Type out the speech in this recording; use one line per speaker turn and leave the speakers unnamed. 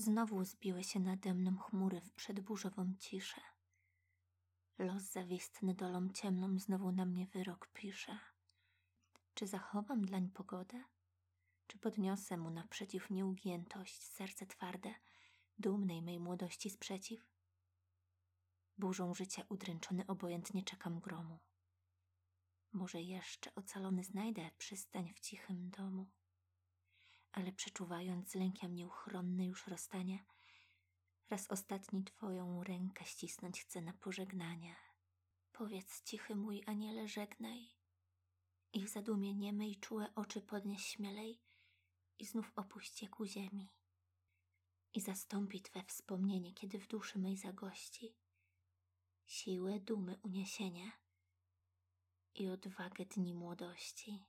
Znowu zbiły się nade mną chmury w przedburzową ciszę. Los zawistny dolą ciemną znowu na mnie wyrok pisze. Czy zachowam dlań pogodę? Czy podniosę mu naprzeciw nieugiętość, serce twarde, dumnej mej młodości sprzeciw? Burzą życia udręczony obojętnie czekam gromu. Może jeszcze ocalony znajdę przystań w cichym domu. Ale przeczuwając lękiem nieuchronny już rozstanie, raz ostatni twoją rękę ścisnąć chcę na pożegnanie. Powiedz cichy mój aniele żegnaj i w zadumie niemej czułe oczy podnieś śmielej i znów opuść je ku ziemi. I zastąpi Twe wspomnienie, kiedy w duszy mej zagości siłę dumy uniesienie i odwagę dni młodości.